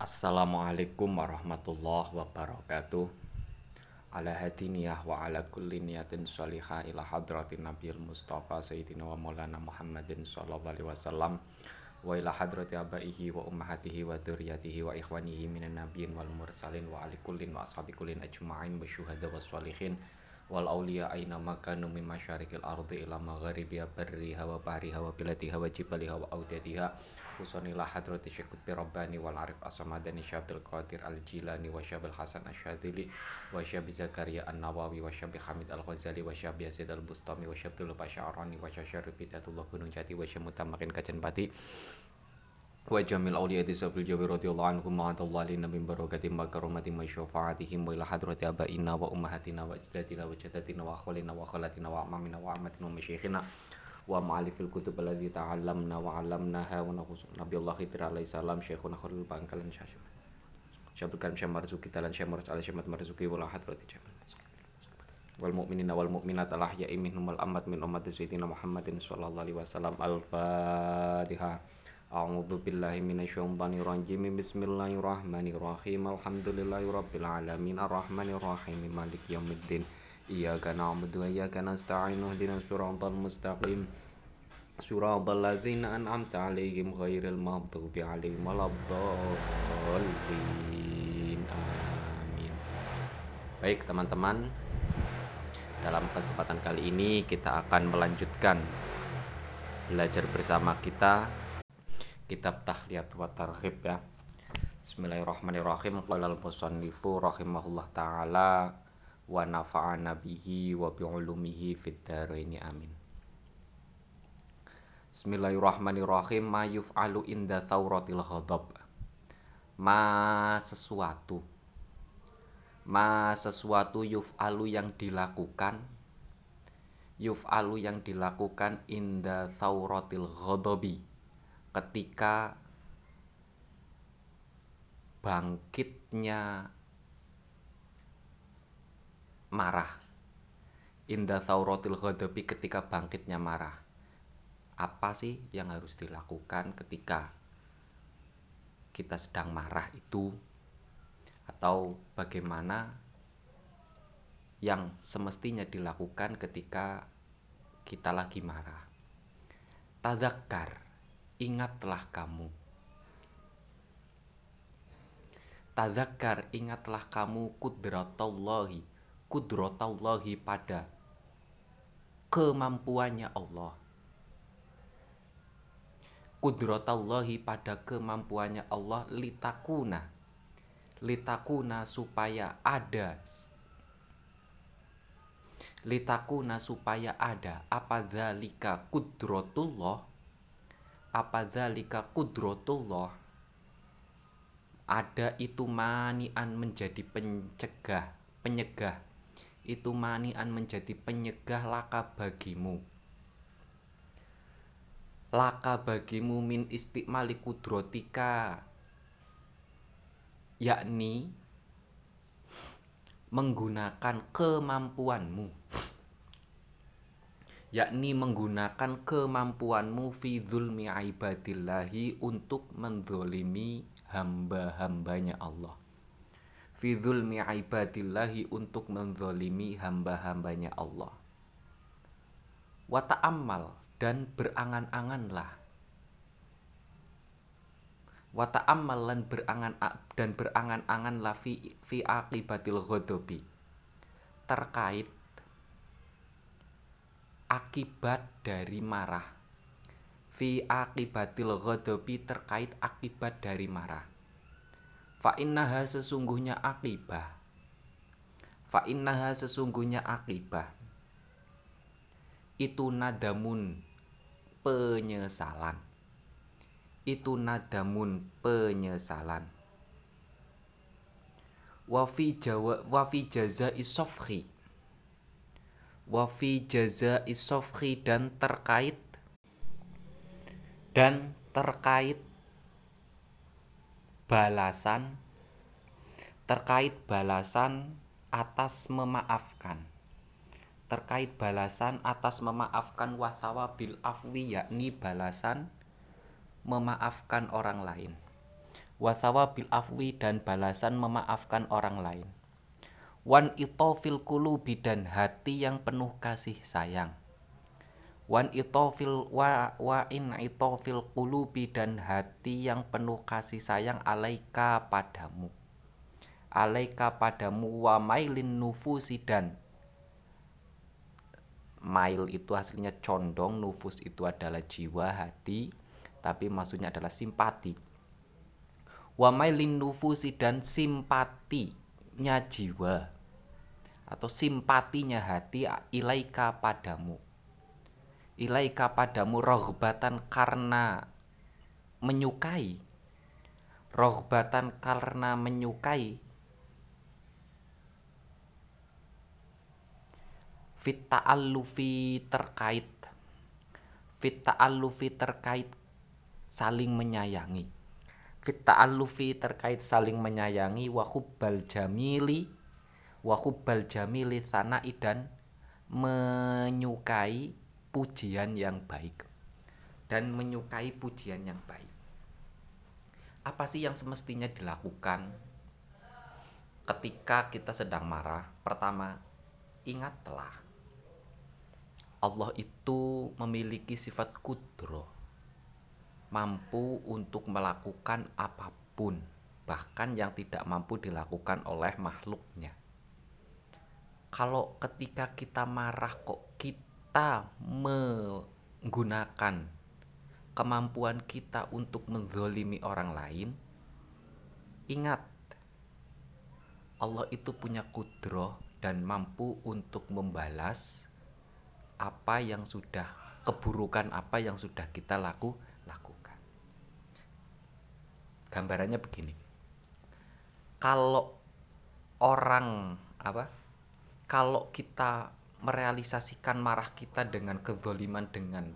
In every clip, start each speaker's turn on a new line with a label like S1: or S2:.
S1: Assalamualaikum warahmatullahi wabarakatuh Ala hadiniyah wa ala kulli niyatin salihah ila hadratin nabiyil mustafa sayyidina wa maulana muhammadin sallallahu alaihi wasallam wa ila hadrati abaihi wa ummahatihi wa dzurriyyatihi wa ikhwanihi minan nabiyyin wal mursalin wa ali kullin wa ashabi kullin ajma'in wa syuhada wa salihin wal auliya aina makanu min masyarikil ardi ila magharibiha barriha wa bahriha wa biladiha wa jibaliha wa audatiha husanilah hadrati syekh qutbi rabbani wal arif asamadani syabdul qadir al jilani wa syabil hasan asyadili wa syabi zakaria an nawawi wa syabi hamid al ghazali wa syabi yazid al bustami wa syabdul basyarani wa syasyarif bidatullah gunung jati wa syamutamakin kajen pati wa jamil awliya di sabil jawi radiyallahu anhum wa adallahi nabi barakatim wa karomatim wa syafaatihim wa ila hadrati abaina wa ummahatina wa ajdatina wa jadatina wa akhwalina wa khalatina wa amamina wa amatina wa masyikhina wa ma'alifil kutub alladhi ta'allamna wa 'allamnaha wa nabi Allah khidir alaihi salam syekhuna khalil bangkalan syashim syabul karim syam marzuki talan syam marz ala syamat marzuki wa la hadrati jamal wal mu'minina wal mu'minat al ahya'i minhum wal ammat min ummati sayyidina Muhammadin sallallahu alaihi wasallam al fatihah A'udzu billahi minasyaitonir rajim. Bismillahirrahmanirrahim. Alhamdulillahirabbil alamin arrahmanir rahim maliki yaumiddin. Iyyaka na'budu wa iyyaka nasta'in. Ihdinas siratal mustaqim. Siratal ladzina an'amta 'alaihim ghairil maghdubi 'alaihim waladdallin. Amin. Baik, teman-teman. Dalam kesempatan kali ini kita akan melanjutkan belajar bersama kita kitab Tahliyat wa Targhib ya. Bismillahirrahmanirrahim. Qala al-musannifu rahimahullah taala wa nafa'ana bihi wa bi ulumihi fid dharaini amin. Bismillahirrahmanirrahim. Ma yuf'alu inda thauratil ghadab. Ma sesuatu. Ma sesuatu yuf'alu yang dilakukan yuf'alu yang dilakukan inda thauratil ghadabi ketika bangkitnya marah inda thauratil ghadabi ketika bangkitnya marah apa sih yang harus dilakukan ketika kita sedang marah itu atau bagaimana yang semestinya dilakukan ketika kita lagi marah. Tadakkar, ingatlah kamu. Tadakkar, ingatlah kamu kudratallahi, kudratallahi pada kemampuannya Allah. Kudratallahi pada kemampuannya Allah litakuna. Litakuna supaya ada. Litakuna supaya ada. Apa dzalika kudrotullah apa dzalika kudrotullah ada itu manian menjadi pencegah penyegah itu manian menjadi penyegah laka bagimu. Laka bagimu min istiqmali kudrotika. Yakni menggunakan kemampuanmu. Yakni menggunakan kemampuanmu fi dzulmi ibadillahi untuk mendolimi hamba-hambanya Allah fi dzulmi ibadillahi untuk mendolimi hamba-hambanya Allah. Wa ta'ammal dan berangan-anganlah. Wa ta'ammal lan berangan dan berangan-anganlah fi akibatil ghadabi. Terkait akibat dari marah. Fi akibatil ghadabi terkait akibat dari marah fa innaha sesungguhnya akibah fa innaha sesungguhnya akibah itu nadamun penyesalan. Itu nadamun penyesalan. Wa fi jawa wa fi jaza isofhi wafi jaza isofhi dan terkait dan terkait balasan terkait balasan atas memaafkan. Terkait balasan atas memaafkan watawa bil afwi yakni balasan memaafkan orang lain. Wasawa bil afwi dan balasan memaafkan orang lain. Wan itofil kulubi dan hati yang penuh kasih sayang. Wan itofil wa wa in itofil kulubi dan hati yang penuh kasih sayang alaika padamu alaika padamu wa mailin nufusi dan mail itu hasilnya condong nufus itu adalah jiwa hati tapi maksudnya adalah simpati. Wa mailin nufusi dan simpati nya jiwa atau simpatinya hati ilaika padamu. Ilaika padamu rohbatan karena menyukai. Rohbatan karena menyukai fit ta'allufi terkait. Fit ta'allufi terkait saling menyayangi. Fit ta'allufi terkait saling menyayangi wa hubbal jamili wakubal jamili sanai dan menyukai pujian yang baik dan menyukai pujian yang baik. Apa sih yang semestinya dilakukan ketika kita sedang marah? Pertama ingatlah Allah itu memiliki sifat kudro mampu untuk melakukan apa pun bahkan yang tidak mampu dilakukan oleh makhluknya. Kalau ketika kita marah kok kita menggunakan kemampuan kita untuk menzolimi orang lain ingat Allah itu punya kudroh dan mampu untuk membalas apa yang sudah keburukan apa yang sudah kita laku lakukan. Gambarannya begini. Kalau orang apa kalau kita merealisasikan marah kita dengan kezoliman dengan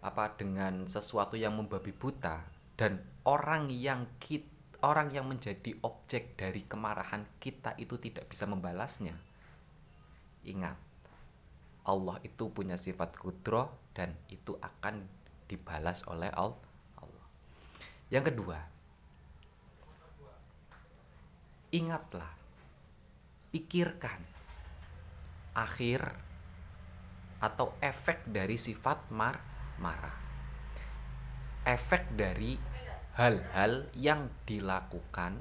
S1: apa dengan sesuatu yang membabi buta dan orang yang kita orang yang menjadi objek dari kemarahan kita itu tidak bisa membalasnya ingat Allah itu punya sifat kudro dan itu akan dibalas oleh Allah yang kedua ingatlah pikirkan akhir atau efek dari sifat mar marah. Efek dari hal-hal yang dilakukan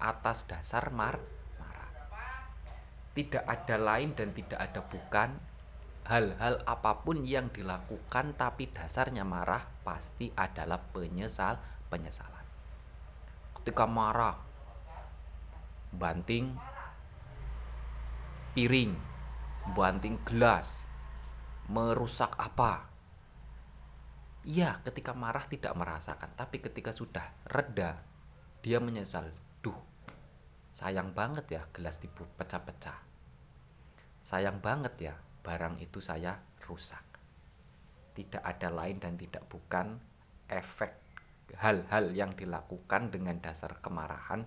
S1: atas dasar mar marah. Tidak ada lain dan tidak ada bukan hal-hal apa pun yang dilakukan tapi dasarnya marah pasti adalah penyesal penyesalan. Ketika marah banting piring banting gelas, merusak apa. Iya, ketika marah tidak merasakan, tapi ketika sudah reda, dia menyesal. Duh, sayang banget ya gelas dipecah-pecah. Sayang banget ya barang itu saya rusak. Tidak ada lain dan tidak bukan efek hal-hal yang dilakukan dengan dasar kemarahan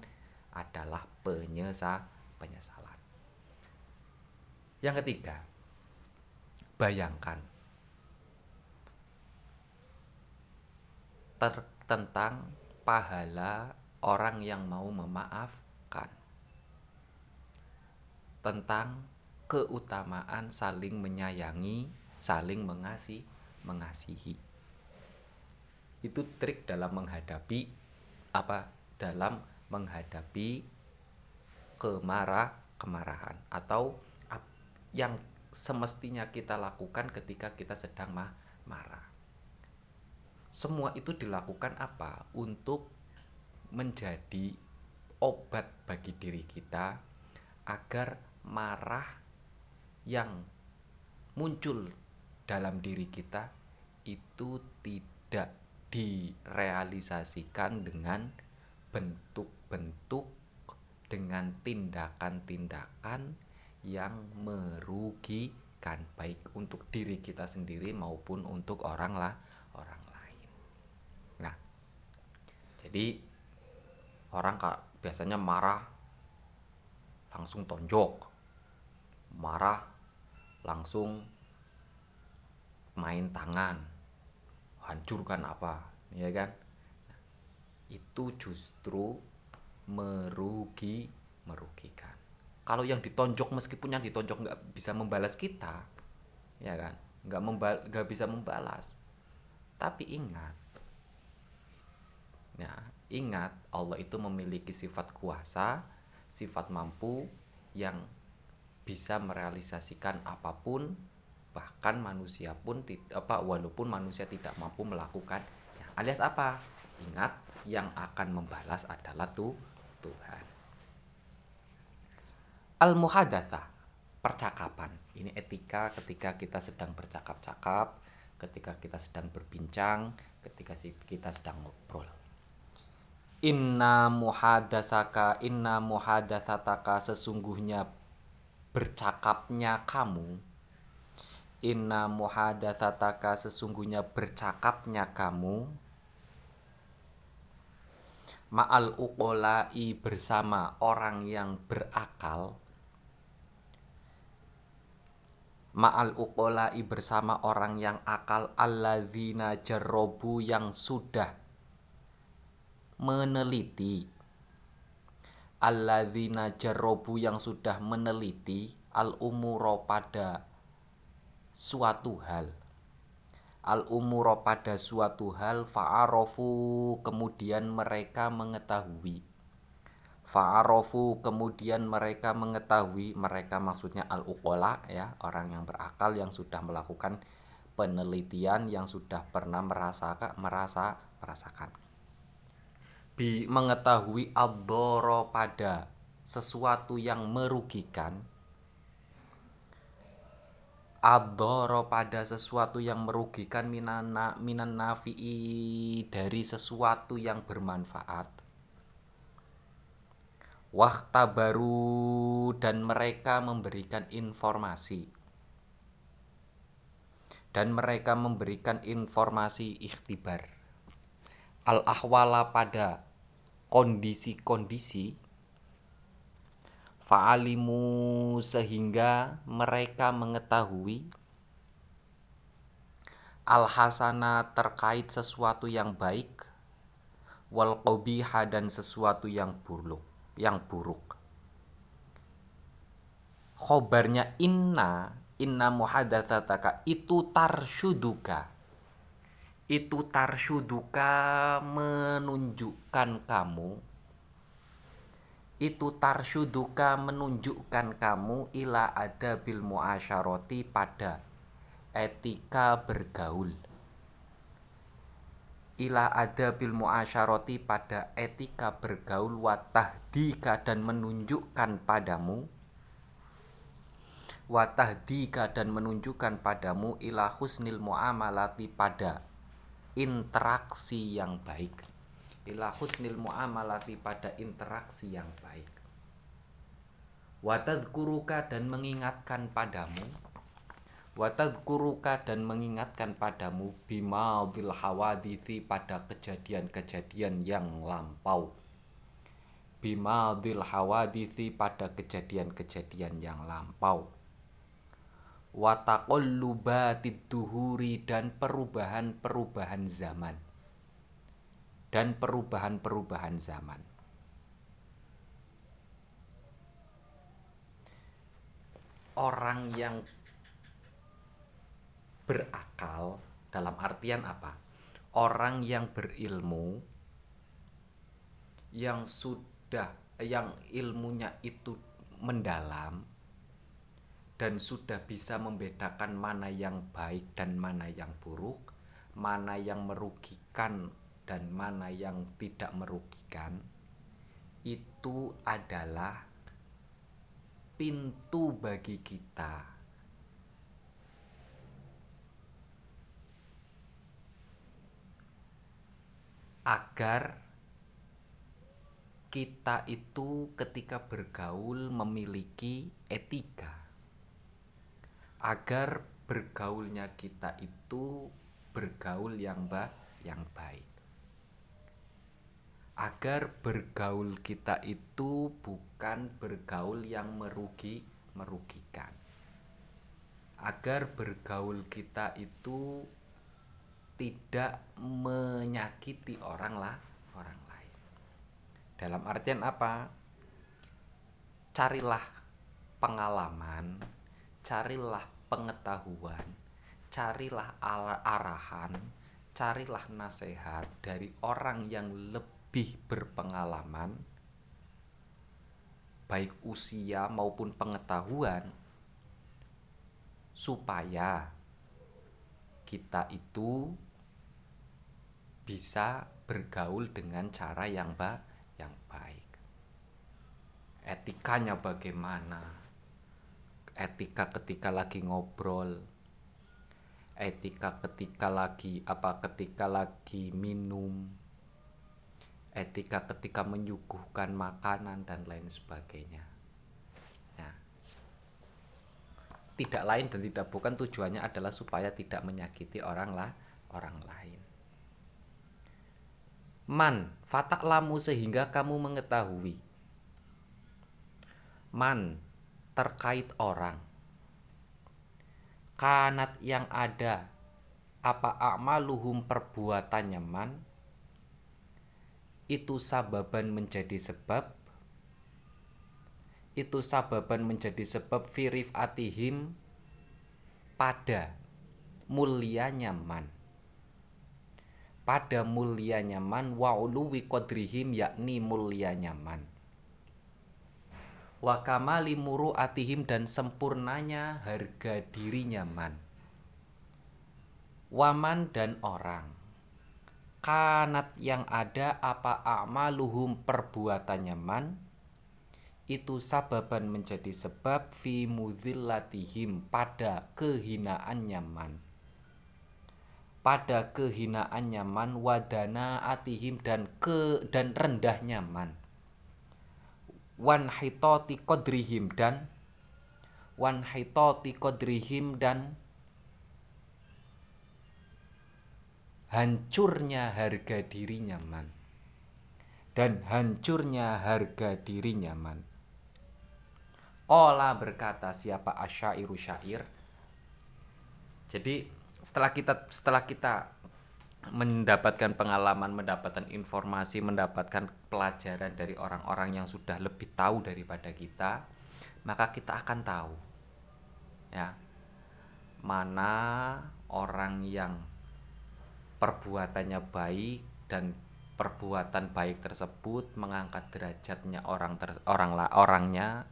S1: adalah penyesal penyesalan. Yang ketiga, bayangkan ter tentang pahala orang yang mau memaafkan. Tentang keutamaan saling menyayangi, saling mengasihi, mengasihi. Itu trik dalam menghadapi apa? Dalam menghadapi kemarah kemarahan atau yang semestinya kita lakukan ketika kita sedang ma marah. Semua itu dilakukan apa? Untuk menjadi obat bagi diri kita agar marah yang muncul dalam diri kita itu tidak direalisasikan dengan bentuk-bentuk dengan tindakan-tindakan yang merugikan baik untuk diri kita sendiri maupun untuk orang lah orang lain. Nah, jadi orang kak biasanya marah langsung tonjok, marah langsung main tangan, hancurkan apa, ya kan? itu justru merugi merugikan. Kalau yang ditonjok meskipun yang ditonjok nggak bisa membalas kita ya kan? Nggak membal nggak bisa membalas. Tapi ingat ya ingat Allah itu memiliki sifat kuasa sifat mampu yang bisa merealisasikan apa pun bahkan manusia pun apa walaupun manusia tidak mampu melakukan ya, alias apa? Ingat yang akan membalas adalah tuh Tuhan. Al muhadatsa percakapan. Ini etika ketika kita sedang bercakap-cakap ketika kita sedang berbincang ketika kita sedang ngobrol. Inna muhadasaka inna muhadasataka sesungguhnya bercakapnya kamu Inna muhadasataka sesungguhnya bercakapnya kamu Ma'al uqolai bersama orang yang berakal Ma'al uqolai bersama orang yang akal Alladzina jarrobu yang sudah meneliti alladzina jarrobu yang sudah meneliti al umuro pada suatu hal. Al umuro pada suatu hal fa'arofu kemudian mereka mengetahui. Fa'arofu kemudian mereka mengetahui mereka maksudnya al ukola ya orang yang berakal yang sudah melakukan penelitian yang sudah pernah merasakan merasa merasakan bi mengetahui abdoro pada sesuatu yang merugikan. Abdoro pada sesuatu yang merugikan minana minan nafi'i dari sesuatu yang bermanfaat. Wakta baru dan mereka memberikan informasi. Dan mereka memberikan informasi ikhtibar. Al ahwala pada kondisi-kondisi fa'alimu sehingga mereka mengetahui al-hasana terkait sesuatu yang baik wal qabiha dan sesuatu yang buruk yang buruk. Khobarnya inna inna muhadatsataka itu tarshuduka itu tarshuduka menunjukkan kamu. Itu tarshuduka menunjukkan kamu ila ada bil muasyaroti pada etika bergaul. Ila ada bil muasyaroti pada etika bergaul watahdika dan menunjukkan padamu watahdika dan menunjukkan padamu ila husnil muamalati pada interaksi yang baik. Ila husnil muamalati pada interaksi yang baik. Watadkuruka dan mengingatkan padamu. Watadkuruka dan mengingatkan padamu bima bil hawadithi pada kejadian-kejadian yang lampau. Bima bil hawadithi pada kejadian-kejadian yang lampau wataqallubatid duhuri dan perubahan-perubahan zaman. Dan perubahan-perubahan zaman. Orang yang berakal dalam artian apa? Orang yang berilmu yang sudah yang ilmunya itu mendalam dan sudah bisa membedakan mana yang baik dan mana yang buruk, mana yang merugikan dan mana yang tidak merugikan, itu adalah pintu bagi kita. Agar kita itu ketika bergaul memiliki etika agar bergaulnya kita itu bergaul yang ba yang baik. Agar bergaul kita itu bukan bergaul yang merugi merugikan. Agar bergaul kita itu tidak menyakiti orang lah orang lain. Dalam artian apa? Carilah pengalaman carilah pengetahuan carilah arahan carilah nasihat dari orang yang lebih berpengalaman baik usia maupun pengetahuan supaya kita itu bisa bergaul dengan cara yang ba yang baik. Etikanya bagaimana? Etika ketika lagi ngobrol. Etika ketika lagi apa ketika lagi minum etika ketika menyuguhkan makanan dan lain sebagainya. Nah, tidak lain dan tidak bukan tujuannya adalah supaya tidak menyakiti orang lah orang lain. Man, fataklamu sehingga kamu mengetahui. Man, terkait orang. Kanat yang ada, apa amaluhum perbuatannya man, itu sababan menjadi sebab? Itu sababan menjadi sebab firif atihim pada mulia nyaman. Pada mulia nyaman wa uluwi yakni mulia nyaman wa kamali muru atihim dan sempurnanya harga diri nyaman waman dan orang. Kanat yang ada apa amaluhum perbuatannya man? Itu sababan menjadi sebab fi mudillatihim pada kehinaan nyaman pada kehinaan nyaman wadana atihim dan ke dan rendah nyaman wan hitoti kodrihim dan wan hitoti kodrihim dan hancurnya harga diri nyaman dan hancurnya harga diri nyaman. Ola berkata siapa asyairu syair. Jadi setelah kita setelah kita mendapatkan pengalaman, mendapatkan informasi, mendapatkan pelajaran dari orang-orang yang sudah lebih tahu daripada kita, maka kita akan tahu ya mana orang yang perbuatannya baik dan perbuatan baik tersebut mengangkat derajatnya orang ter, orang orangnya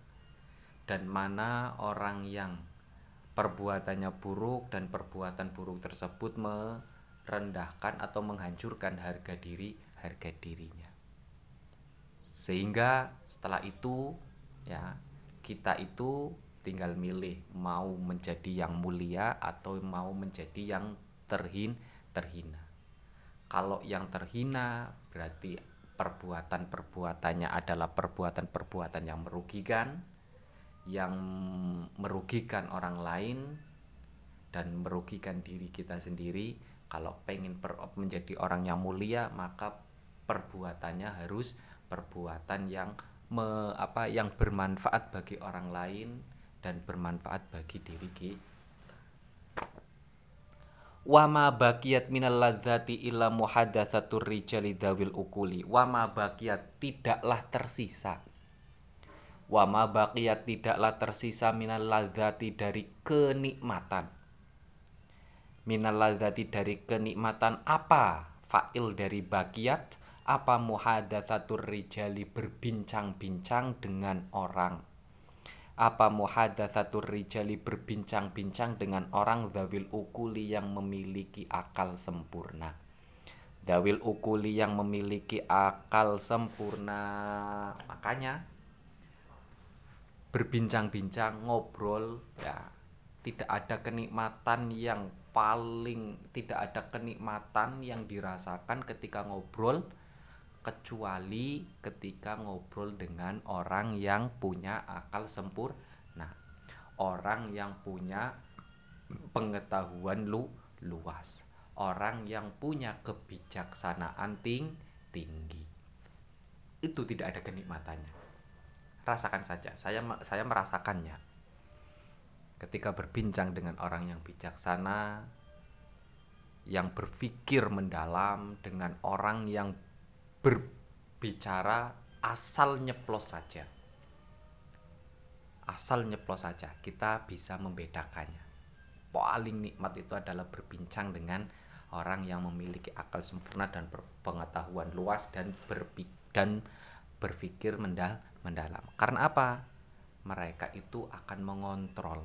S1: dan mana orang yang perbuatannya buruk dan perbuatan buruk tersebut merendahkan atau menghancurkan harga diri harga dirinya sehingga setelah itu ya kita itu tinggal milih mau menjadi yang mulia atau mau menjadi yang terhin terhina. Kalau yang terhina berarti perbuatan-perbuatannya adalah perbuatan-perbuatan yang merugikan, yang merugikan orang lain dan merugikan diri kita sendiri. Kalau pengen menjadi orang yang mulia, maka perbuatannya harus perbuatan yang me, apa yang bermanfaat bagi orang lain dan bermanfaat bagi diri kita wama bakiyat minal ladzati illa muhadatsatur rijali dzawil ukuli wama bakiyat tidaklah tersisa. Wama bakiyat tidaklah tersisa minal ladzati dari kenikmatan minal dari kenikmatan apa fa'il dari bakiyat apa muhadatsatur rijali berbincang-bincang dengan orang apa muhadatsatur rijali berbincang-bincang dengan orang zawil ukuli yang memiliki akal sempurna. Zawil ukuli yang memiliki akal sempurna. Makanya berbincang-bincang, ngobrol ya tidak ada kenikmatan yang paling tidak ada kenikmatan yang dirasakan ketika ngobrol kecuali ketika ngobrol dengan orang yang punya akal sempur nah orang yang punya pengetahuan lu luas. Orang yang punya kebijaksanaan ting tinggi. Itu tidak ada kenikmatannya. Rasakan saja. Saya saya merasakannya ketika berbincang dengan orang yang bijaksana yang berpikir mendalam dengan orang yang berbicara asal nyeplos saja. Asal nyeplos saja kita bisa membedakannya. Paling nikmat itu adalah berbincang dengan orang yang memiliki akal sempurna dan pengetahuan luas dan berpikir dan berpikir mendal mendalam. Karena apa? Mereka itu akan mengontrol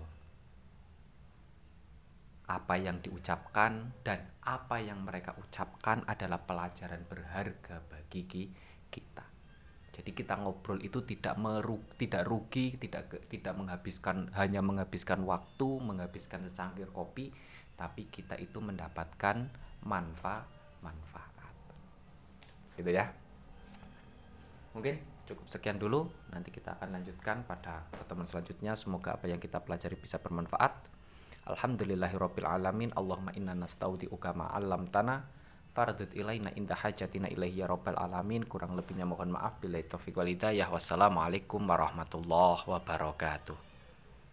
S1: apa yang diucapkan dan apa yang mereka ucapkan adalah pelajaran berharga bagi kita. Jadi kita ngobrol itu tidak merug, tidak rugi, tidak tidak menghabiskan hanya menghabiskan waktu, menghabiskan secangkir kopi, tapi kita itu mendapatkan manfaat manfaat. Gitu ya. Mungkin cukup sekian dulu. Nanti kita akan lanjutkan pada pertemuan selanjutnya. Semoga apa yang kita pelajari bisa bermanfaat. Alhamdulillahirabbil alamin. Allahumma inna nastaudiuka ma 'allamtana fardut ilaina inda hajatina ilaihi ya rabbal alamin. Kurang lebihnya mohon maaf bila taufiq wal hidayah. Wassalamualaikum warahmatullahi wabarakatuh.